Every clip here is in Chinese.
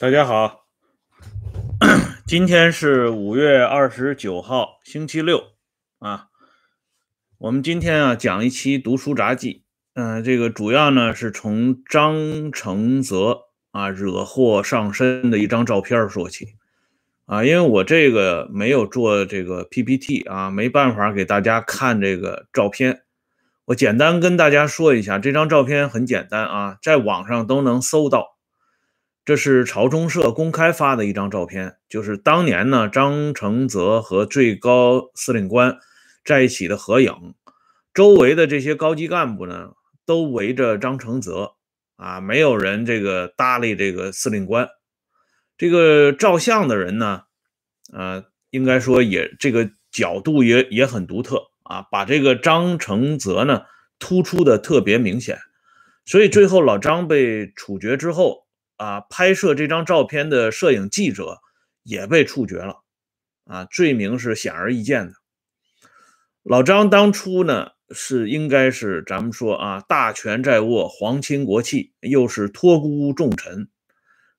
大家好，今天是五月二十九号，星期六啊。我们今天啊讲一期读书札记，嗯、这个主要呢是从张承泽啊惹祸上身的一张照片说起啊，因为我这个没有做这个 PPT 啊，没办法给大家看这个照片。我简单跟大家说一下，这张照片很简单啊，在网上都能搜到。这是朝中社公开发的一张照片，就是当年呢张承泽和最高司令官在一起的合影，周围的这些高级干部呢都围着张承泽啊，没有人这个搭理这个司令官。这个照相的人呢，呃，应该说也这个角度也也很独特啊，把这个张承泽呢突出的特别明显，所以最后老张被处决之后。啊，拍摄这张照片的摄影记者也被处决了，啊，罪名是显而易见的。老张当初呢是应该是咱们说啊，大权在握，皇亲国戚，又是托孤重臣，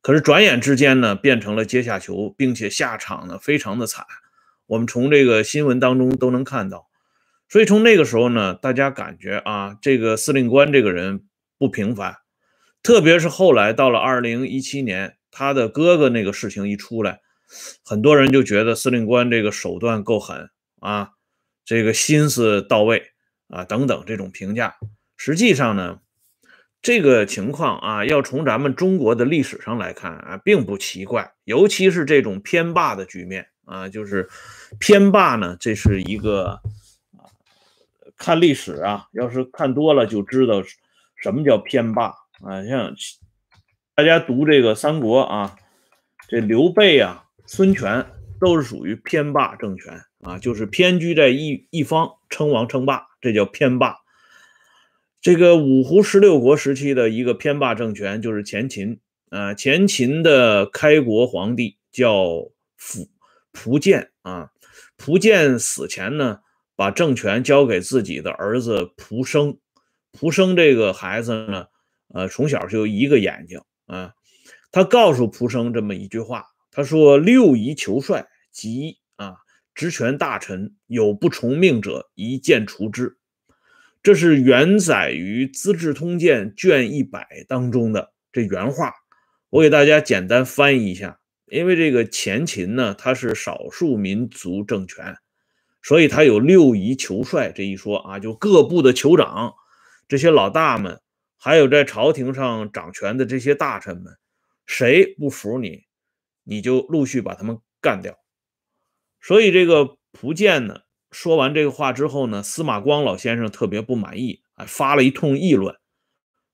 可是转眼之间呢变成了阶下囚，并且下场呢非常的惨。我们从这个新闻当中都能看到，所以从那个时候呢，大家感觉啊，这个司令官这个人不平凡。特别是后来到了二零一七年，他的哥哥那个事情一出来，很多人就觉得司令官这个手段够狠啊，这个心思到位啊等等这种评价。实际上呢，这个情况啊，要从咱们中国的历史上来看啊，并不奇怪。尤其是这种偏霸的局面啊，就是偏霸呢，这是一个啊，看历史啊，要是看多了就知道什么叫偏霸。啊，像大家读这个三国啊，这刘备啊、孙权都是属于偏霸政权啊，就是偏居在一一方，称王称霸，这叫偏霸。这个五胡十六国时期的一个偏霸政权就是前秦啊，前秦的开国皇帝叫苻苻建啊，苻建死前呢，把政权交给自己的儿子苻生，苻生这个孩子呢。呃，从小就一个眼睛啊，他告诉蒲生这么一句话，他说：“六夷求帅，即啊，职权大臣有不从命者，一剑除之。”这是原载于《资治通鉴》卷一百当中的这原话，我给大家简单翻译一下。因为这个前秦呢，它是少数民族政权，所以它有六夷求帅这一说啊，就各部的酋长这些老大们。还有在朝廷上掌权的这些大臣们，谁不服你，你就陆续把他们干掉。所以这个蒲建呢，说完这个话之后呢，司马光老先生特别不满意，哎，发了一通议论，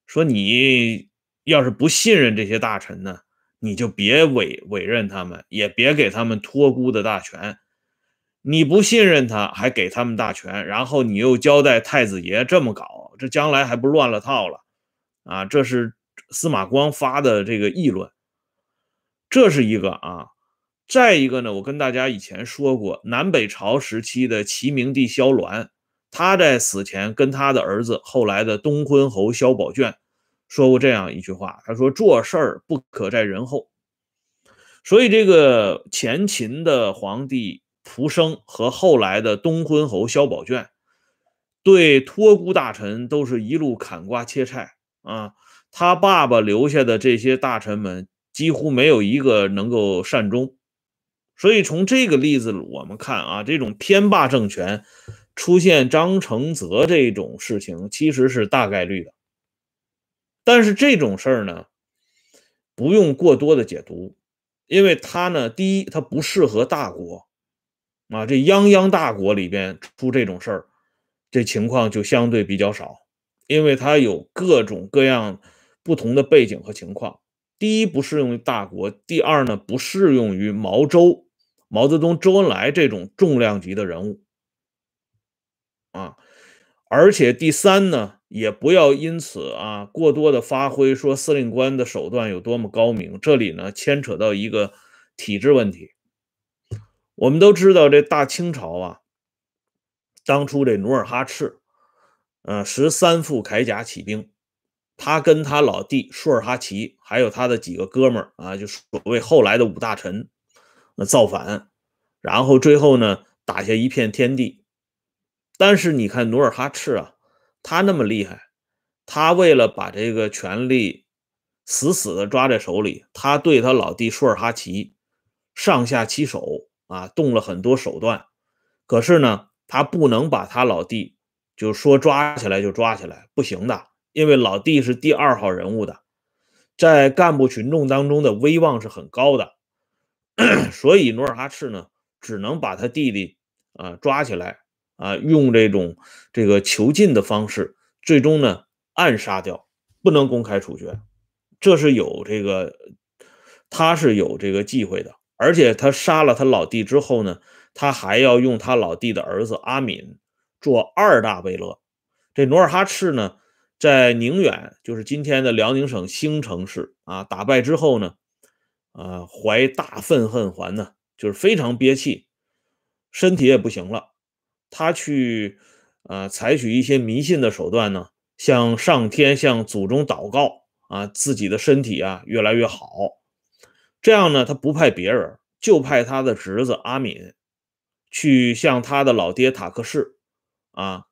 说你要是不信任这些大臣呢，你就别委委任他们，也别给他们托孤的大权。你不信任他，还给他们大权，然后你又交代太子爷这么搞，这将来还不乱了套了？啊，这是司马光发的这个议论，这是一个啊。再一个呢，我跟大家以前说过，南北朝时期的齐明帝萧鸾，他在死前跟他的儿子后来的东昏侯萧宝卷说过这样一句话，他说：“做事儿不可在人后。”所以这个前秦的皇帝蒲生和后来的东昏侯萧宝卷，对托孤大臣都是一路砍瓜切菜。啊，他爸爸留下的这些大臣们几乎没有一个能够善终，所以从这个例子我们看啊，这种偏霸政权出现张承泽这种事情其实是大概率的。但是这种事儿呢，不用过多的解读，因为他呢，第一，他不适合大国啊，这泱泱大国里边出这种事儿，这情况就相对比较少。因为它有各种各样不同的背景和情况，第一不适用于大国，第二呢不适用于毛周、毛泽东、周恩来这种重量级的人物啊，而且第三呢也不要因此啊过多的发挥说司令官的手段有多么高明，这里呢牵扯到一个体制问题。我们都知道这大清朝啊，当初这努尔哈赤。呃，十三副铠甲起兵，他跟他老弟舒尔哈齐，还有他的几个哥们儿啊，就所谓后来的五大臣，那造反，然后最后呢，打下一片天地。但是你看努尔哈赤啊，他那么厉害，他为了把这个权力死死的抓在手里，他对他老弟舒尔哈齐上下其手啊，动了很多手段。可是呢，他不能把他老弟就说抓起来就抓起来，不行的，因为老弟是第二号人物的，在干部群众当中的威望是很高的，所以努尔哈赤呢，只能把他弟弟啊抓起来啊，用这种这个囚禁的方式，最终呢暗杀掉，不能公开处决，这是有这个他是有这个忌讳的，而且他杀了他老弟之后呢。他还要用他老弟的儿子阿敏做二大贝勒。这努尔哈赤呢，在宁远，就是今天的辽宁省兴城市啊，打败之后呢，啊，怀大愤恨还呢，就是非常憋气，身体也不行了。他去啊，采取一些迷信的手段呢，向上天、向祖宗祷告啊，自己的身体啊越来越好。这样呢，他不派别人，就派他的侄子阿敏。去向他的老爹塔克氏啊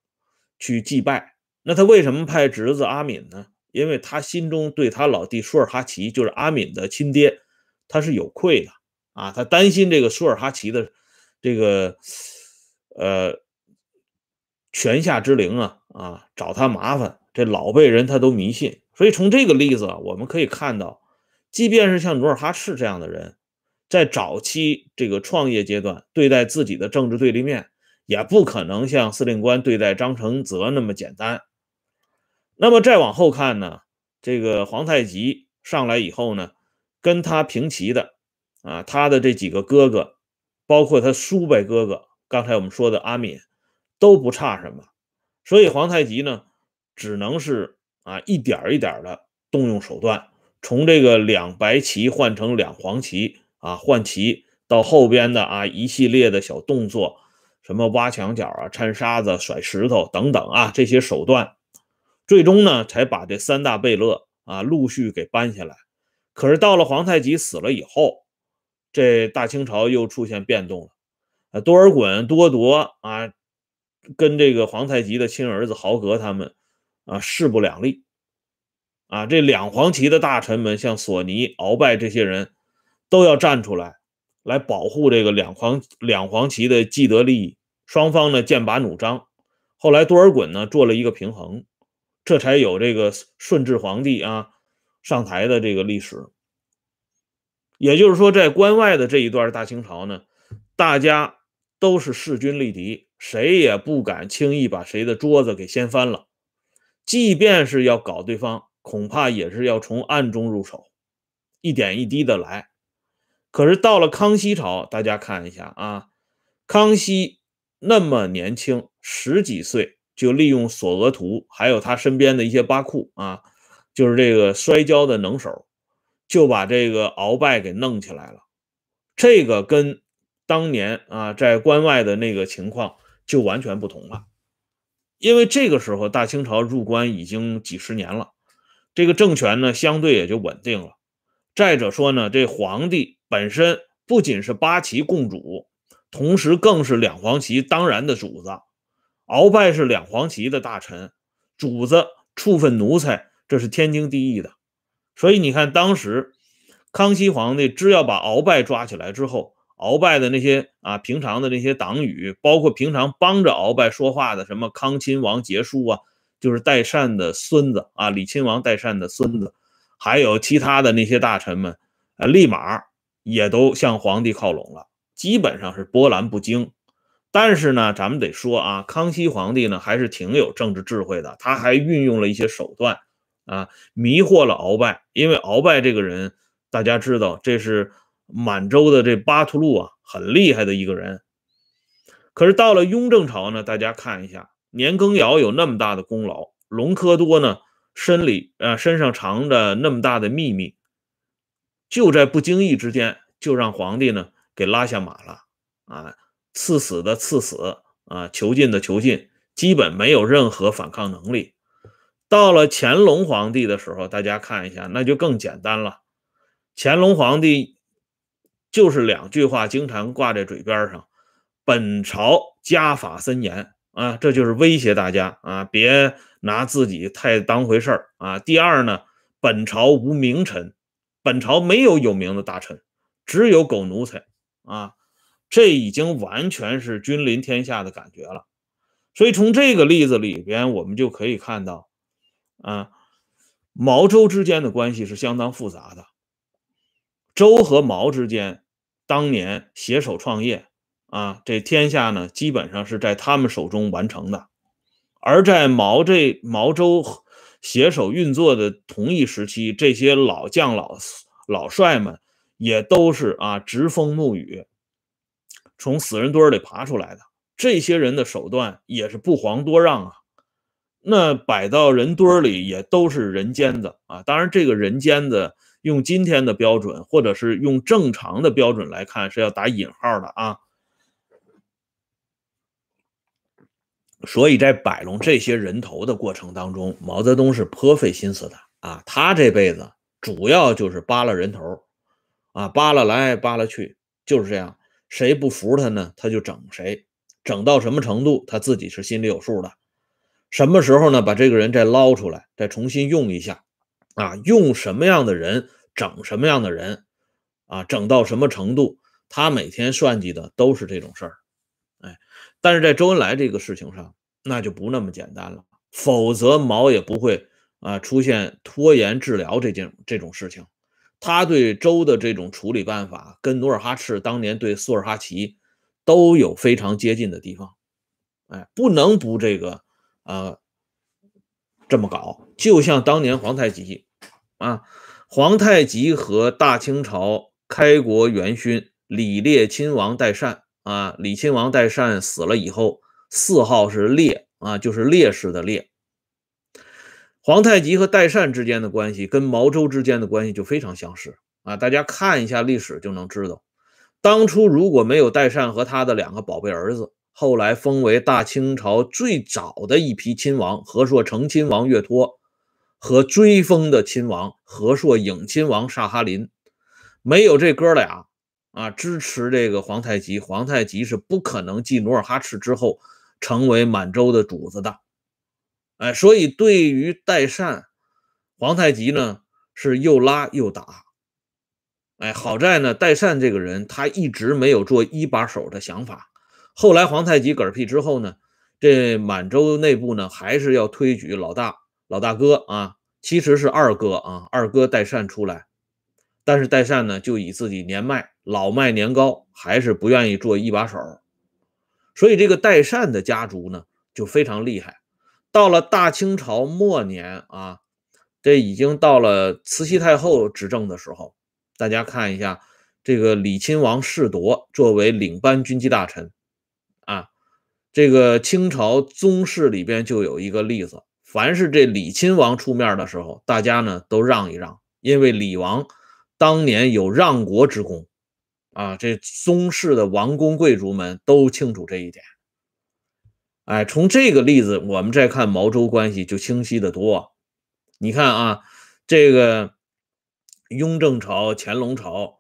去祭拜。那他为什么派侄子阿敏呢？因为他心中对他老弟舒尔哈齐，就是阿敏的亲爹，他是有愧的啊。他担心这个舒尔哈齐的这个呃泉下之灵啊啊找他麻烦。这老辈人他都迷信，所以从这个例子，我们可以看到，即便是像努尔哈赤这样的人。在早期这个创业阶段，对待自己的政治对立面，也不可能像司令官对待张承泽那么简单。那么再往后看呢，这个皇太极上来以后呢，跟他平齐的啊，他的这几个哥哥，包括他叔辈哥哥，刚才我们说的阿敏，都不差什么。所以皇太极呢，只能是啊，一点一点的动用手段，从这个两白旗换成两黄旗。啊，换旗到后边的啊，一系列的小动作，什么挖墙角啊、掺沙子、甩石头等等啊，这些手段，最终呢，才把这三大贝勒啊陆续给搬下来。可是到了皇太极死了以后，这大清朝又出现变动了。啊，多尔衮、多铎啊，跟这个皇太极的亲儿子豪格他们啊势不两立。啊，这两黄旗的大臣们，像索尼、鳌拜这些人。都要站出来，来保护这个两黄两黄旗的既得利益。双方呢剑拔弩张。后来多尔衮呢做了一个平衡，这才有这个顺治皇帝啊上台的这个历史。也就是说，在关外的这一段大清朝呢，大家都是势均力敌，谁也不敢轻易把谁的桌子给掀翻了。即便是要搞对方，恐怕也是要从暗中入手，一点一滴的来。可是到了康熙朝，大家看一下啊，康熙那么年轻，十几岁就利用索额图，还有他身边的一些巴库啊，就是这个摔跤的能手，就把这个鳌拜给弄起来了。这个跟当年啊在关外的那个情况就完全不同了，因为这个时候大清朝入关已经几十年了，这个政权呢相对也就稳定了。再者说呢，这皇帝。本身不仅是八旗共主，同时更是两黄旗当然的主子。鳌拜是两黄旗的大臣，主子处分奴才，这是天经地义的。所以你看，当时康熙皇帝只要把鳌拜抓起来之后，鳌拜的那些啊平常的那些党羽，包括平常帮着鳌拜说话的什么康亲王节书啊，就是代善的孙子啊，李亲王代善的孙子，还有其他的那些大臣们，啊，立马。也都向皇帝靠拢了，基本上是波澜不惊。但是呢，咱们得说啊，康熙皇帝呢还是挺有政治智慧的，他还运用了一些手段啊，迷惑了鳌拜。因为鳌拜这个人，大家知道，这是满洲的这巴图路啊，很厉害的一个人。可是到了雍正朝呢，大家看一下，年羹尧有那么大的功劳，隆科多呢身里啊身上藏着那么大的秘密。就在不经意之间，就让皇帝呢给拉下马了啊！赐死的赐死啊，囚禁的囚禁，基本没有任何反抗能力。到了乾隆皇帝的时候，大家看一下，那就更简单了。乾隆皇帝就是两句话，经常挂在嘴边上：“本朝家法森严啊，这就是威胁大家啊，别拿自己太当回事儿啊。”第二呢，本朝无名臣，本朝没有有名的大臣，只有狗奴才啊。这已经完全是君临天下的感觉了。所以从这个例子里边，我们就可以看到，啊，毛周之间的关系是相当复杂的。周和毛之间当年携手创业，啊，这天下呢基本上是在他们手中完成的。而在毛这毛周携手运作的同一时期，这些老将老老帅们也都是啊直风沐雨，从死人堆里爬出来的。这些人的手段也是不遑多让啊，那摆到人堆里也都是人尖子啊。当然，这个人尖子用今天的标准，或者是用正常的标准来看，是要打引号的啊。所以在摆弄这些人头的过程当中，毛泽东是颇费心思的啊。他这辈子主要就是扒拉人头啊，扒拉来扒拉去，就是这样。谁不服他呢，他就整谁。整到什么程度，他自己是心里有数的。什么时候呢？把这个人再捞出来，再重新用一下，啊，用什么样的人整什么样的人，啊，整到什么程度，他每天算计的都是这种事儿。哎，但是在周恩来这个事情上，那就不那么简单了。否则毛也不会啊出现拖延治疗这件这种事情。他对周的这种处理办法，跟努尔哈赤当年对苏尔哈齐。都有非常接近的地方，哎，不能不这个，呃，这么搞。就像当年皇太极啊，皇太极和大清朝开国元勋李烈亲王代善啊，李亲王代善死了以后，谥号是烈啊，就是烈士的烈。皇太极和代善之间的关系跟毛周之间的关系就非常相似啊，大家看一下历史就能知道。当初如果没有代善和他的两个宝贝儿子，后来封为大清朝最早的一批亲王——和硕成亲王岳托和追封的亲王和硕颖亲王萨哈林，没有这哥俩啊支持这个皇太极，皇太极是不可能继努尔哈赤之后成为满洲的主子的。哎，所以对于代善，皇太极呢是又拉又打。哎，好在呢，代善这个人他一直没有做一把手的想法。后来皇太极嗝屁之后呢，这满洲内部呢还是要推举老大老大哥啊，其实是二哥啊，二哥代善出来。但是代善呢就以自己年迈老迈年高，还是不愿意做一把手。所以这个代善的家族呢就非常厉害。到了大清朝末年啊，这已经到了慈禧太后执政的时候。大家看一下，这个李亲王世铎作为领班军机大臣，啊，这个清朝宗室里边就有一个例子，凡是这李亲王出面的时候，大家呢都让一让，因为李王当年有让国之功，啊，这宗室的王公贵族们都清楚这一点。哎，从这个例子，我们再看毛周关系就清晰的多。你看啊，这个。雍正朝、乾隆朝，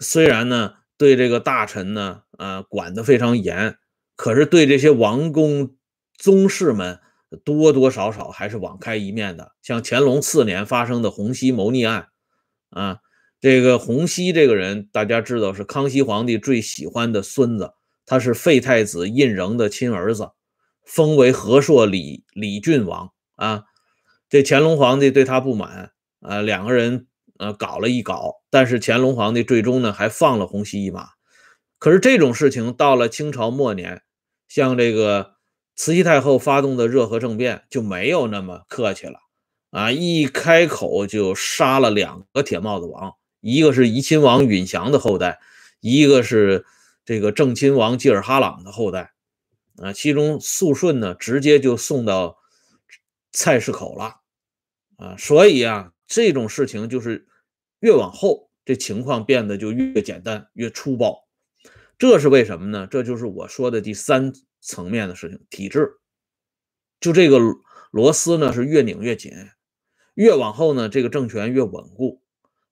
虽然呢对这个大臣呢，呃管得非常严，可是对这些王公宗室们多多少少还是网开一面的。像乾隆四年发生的洪熙谋逆案，啊，这个洪熙这个人大家知道是康熙皇帝最喜欢的孙子，他是废太子胤禛的亲儿子，封为和硕李李郡王啊。这乾隆皇帝对他不满啊，两个人。呃，搞了一搞，但是乾隆皇帝最终呢还放了洪熙一马。可是这种事情到了清朝末年，像这个慈禧太后发动的热河政变就没有那么客气了啊！一开口就杀了两个铁帽子王，一个是怡亲王允祥的后代，一个是这个正亲王济尔哈朗的后代啊。其中肃顺呢，直接就送到菜市口了啊。所以啊。这种事情就是越往后，这情况变得就越简单、越粗暴。这是为什么呢？这就是我说的第三层面的事情——体制。就这个螺丝呢是越拧越紧，越往后呢，这个政权越稳固，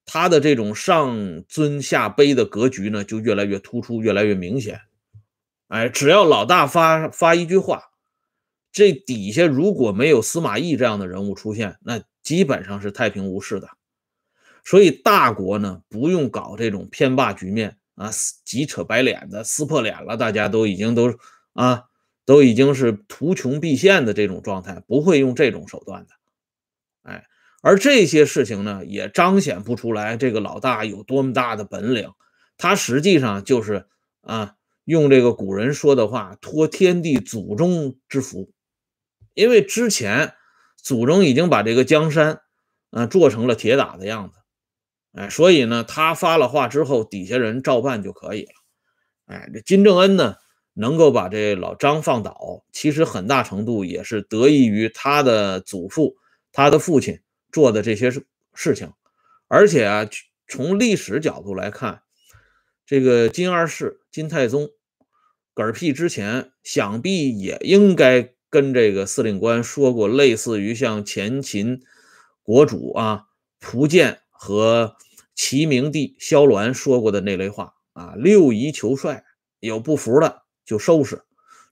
他的这种上尊下卑的格局呢就越来越突出，越来越明显。哎，只要老大发发一句话，这底下如果没有司马懿这样的人物出现，那基本上是太平无事的。所以大国呢，不用搞这种偏霸局面啊，急扯白脸的，撕破脸了，大家都已经都啊，都已经是图穷匕现的这种状态，不会用这种手段的。哎，而这些事情呢，也彰显不出来这个老大有多么大的本领，他实际上就是啊。用这个古人说的话，托天地祖宗之福，因为之前祖宗已经把这个江山，啊，做成了铁打的样子，哎，所以呢，他发了话之后，底下人照办就可以了。哎，这金正恩呢，能够把这老张放倒，其实很大程度也是得益于他的祖父、他的父亲做的这些事事情，而且啊，从历史角度来看，这个金二世、金太宗。嗝屁之前，想必也应该跟这个司令官说过类似于像前秦国主啊蒲剑和齐明帝萧鸾说过的那类话啊，六夷求帅，有不服的就收拾，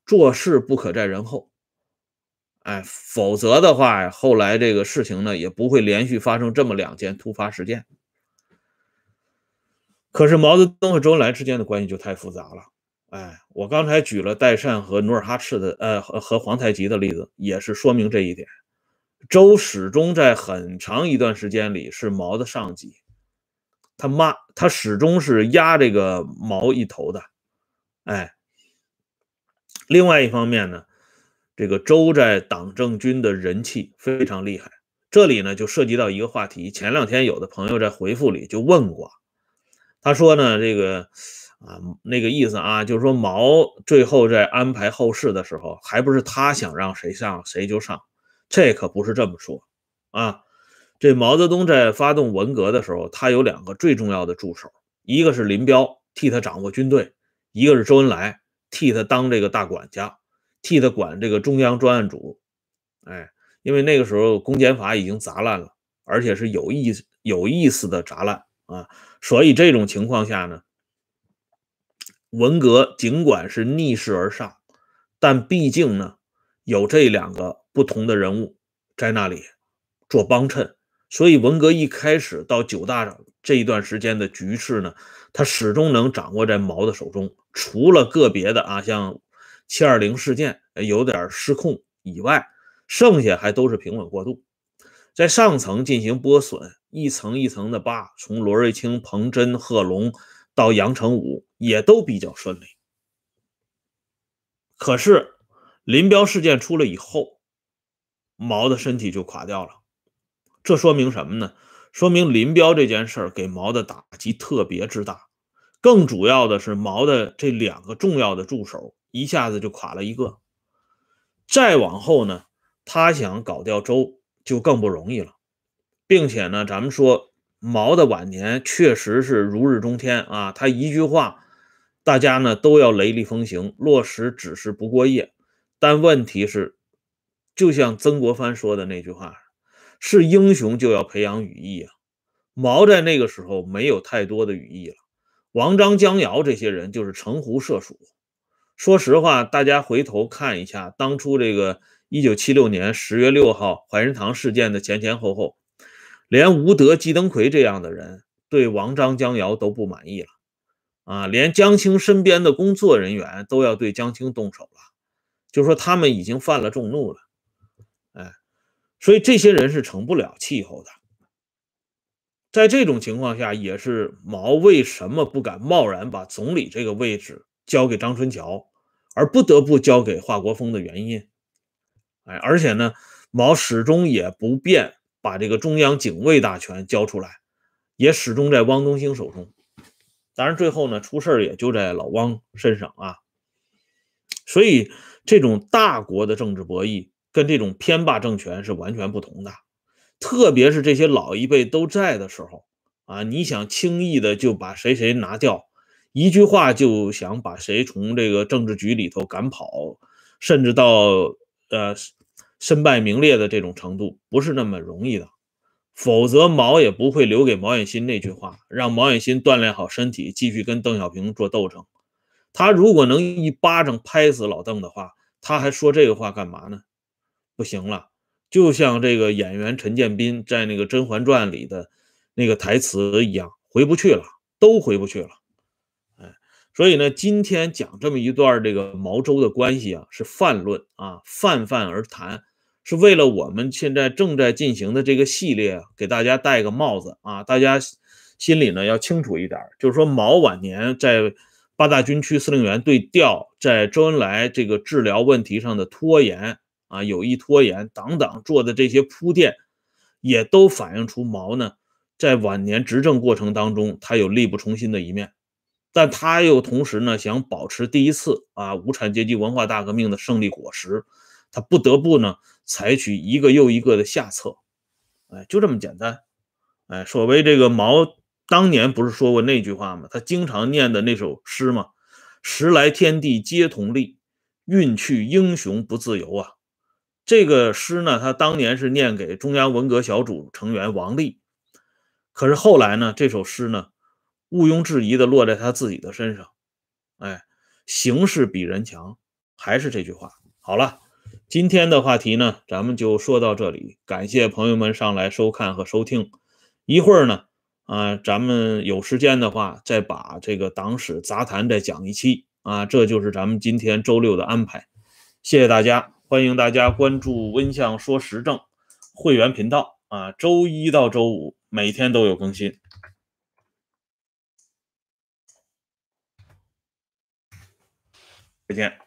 做事不可在人后。哎，否则的话，后来这个事情呢也不会连续发生这么两件突发事件。可是毛泽东和周恩来之间的关系就太复杂了。哎，我刚才举了代善和努尔哈赤的，呃，和皇太极的例子，也是说明这一点。周始终在很长一段时间里是毛的上级，他妈，他始终是压这个毛一头的。哎，另外一方面呢，这个周在党政军的人气非常厉害。这里呢，就涉及到一个话题。前两天有的朋友在回复里就问过，他说呢，这个。啊，那个意思啊，就是说毛最后在安排后事的时候，还不是他想让谁上谁就上，这可不是这么说啊。这毛泽东在发动文革的时候，他有两个最重要的助手，一个是林彪替他掌握军队，一个是周恩来替他当这个大管家，替他管这个中央专案组。哎，因为那个时候公检法已经砸烂了，而且是有意有意思的砸烂啊，所以这种情况下呢。文革尽管是逆势而上，但毕竟呢，有这两个不同的人物在那里做帮衬，所以文革一开始到九大这一段时间的局势呢，他始终能掌握在毛的手中。除了个别的啊，像七二零事件有点失控以外，剩下还都是平稳过渡，在上层进行剥损，一层一层的扒，从罗瑞卿、彭真、贺龙。到杨成武也都比较顺利，可是林彪事件出了以后，毛的身体就垮掉了。这说明什么呢？说明林彪这件事儿给毛的打击特别之大。更主要的是，毛的这两个重要的助手一下子就垮了一个。再往后呢，他想搞掉周就更不容易了，并且呢，咱们说。毛的晚年确实是如日中天啊！他一句话，大家呢都要雷厉风行，落实只是不过夜。但问题是，就像曾国藩说的那句话：“是英雄就要培养羽翼啊！”毛在那个时候没有太多的羽翼了。王章、江瑶这些人就是城狐社鼠。说实话，大家回头看一下当初这个一九七六年十月六号怀仁堂事件的前前后后。连吴德、季登奎这样的人对王章、江瑶都不满意了，啊，连江青身边的工作人员都要对江青动手了，就说他们已经犯了众怒了，哎，所以这些人是成不了气候的。在这种情况下，也是毛为什么不敢贸然把总理这个位置交给张春桥，而不得不交给华国锋的原因。哎，而且呢，毛始终也不变。把这个中央警卫大权交出来，也始终在汪东兴手中。当然，最后呢，出事也就在老汪身上啊。所以，这种大国的政治博弈跟这种偏霸政权是完全不同的。特别是这些老一辈都在的时候啊，你想轻易的就把谁谁拿掉，一句话就想把谁从这个政治局里头赶跑，甚至到呃。身败名裂的这种程度，不是那么容易的。否则毛也不会留给毛远新那句话，让毛远新锻炼好身体，继续跟邓小平做斗争。他如果能一巴掌拍死老邓的话，他还说这个话干嘛呢？不行了，就像这个演员陈建斌在那个《甄嬛传》里的那个台词一样，回不去了，都回不去了。哎，所以呢，今天讲这么一段这个毛周的关系啊，是泛论啊，泛泛而谈。是为了我们现在正在进行的这个系列，给大家戴个帽子啊，大家心里呢要清楚一点，就是说毛晚年在八大军区司令员对调，在周恩来这个治疗问题上的拖延啊，有意拖延等等做的这些铺垫，也都反映出毛呢在晚年执政过程当中，他有力不从心的一面，但他又同时呢想保持第一次啊无产阶级文化大革命的胜利果实。他不得不呢采取一个又一个的下策，哎，就这么简单，哎，所谓这个毛当年不是说过那句话吗？他经常念的那首诗嘛，“时来天地皆同力，运去英雄不自由”啊。这个诗呢，他当年是念给中央文革小组成员王力，可是后来呢，这首诗呢，毋庸置疑的落在他自己的身上，哎，形势比人强，还是这句话。好了。今天的话题呢，咱们就说到这里。感谢朋友们上来收看和收听。一会儿呢，啊，咱们有时间的话，再把这个党史杂谈再讲一期啊。这就是咱们今天周六的安排。谢谢大家，欢迎大家关注温相说时政会员频道啊。周一到周五每天都有更新。再见。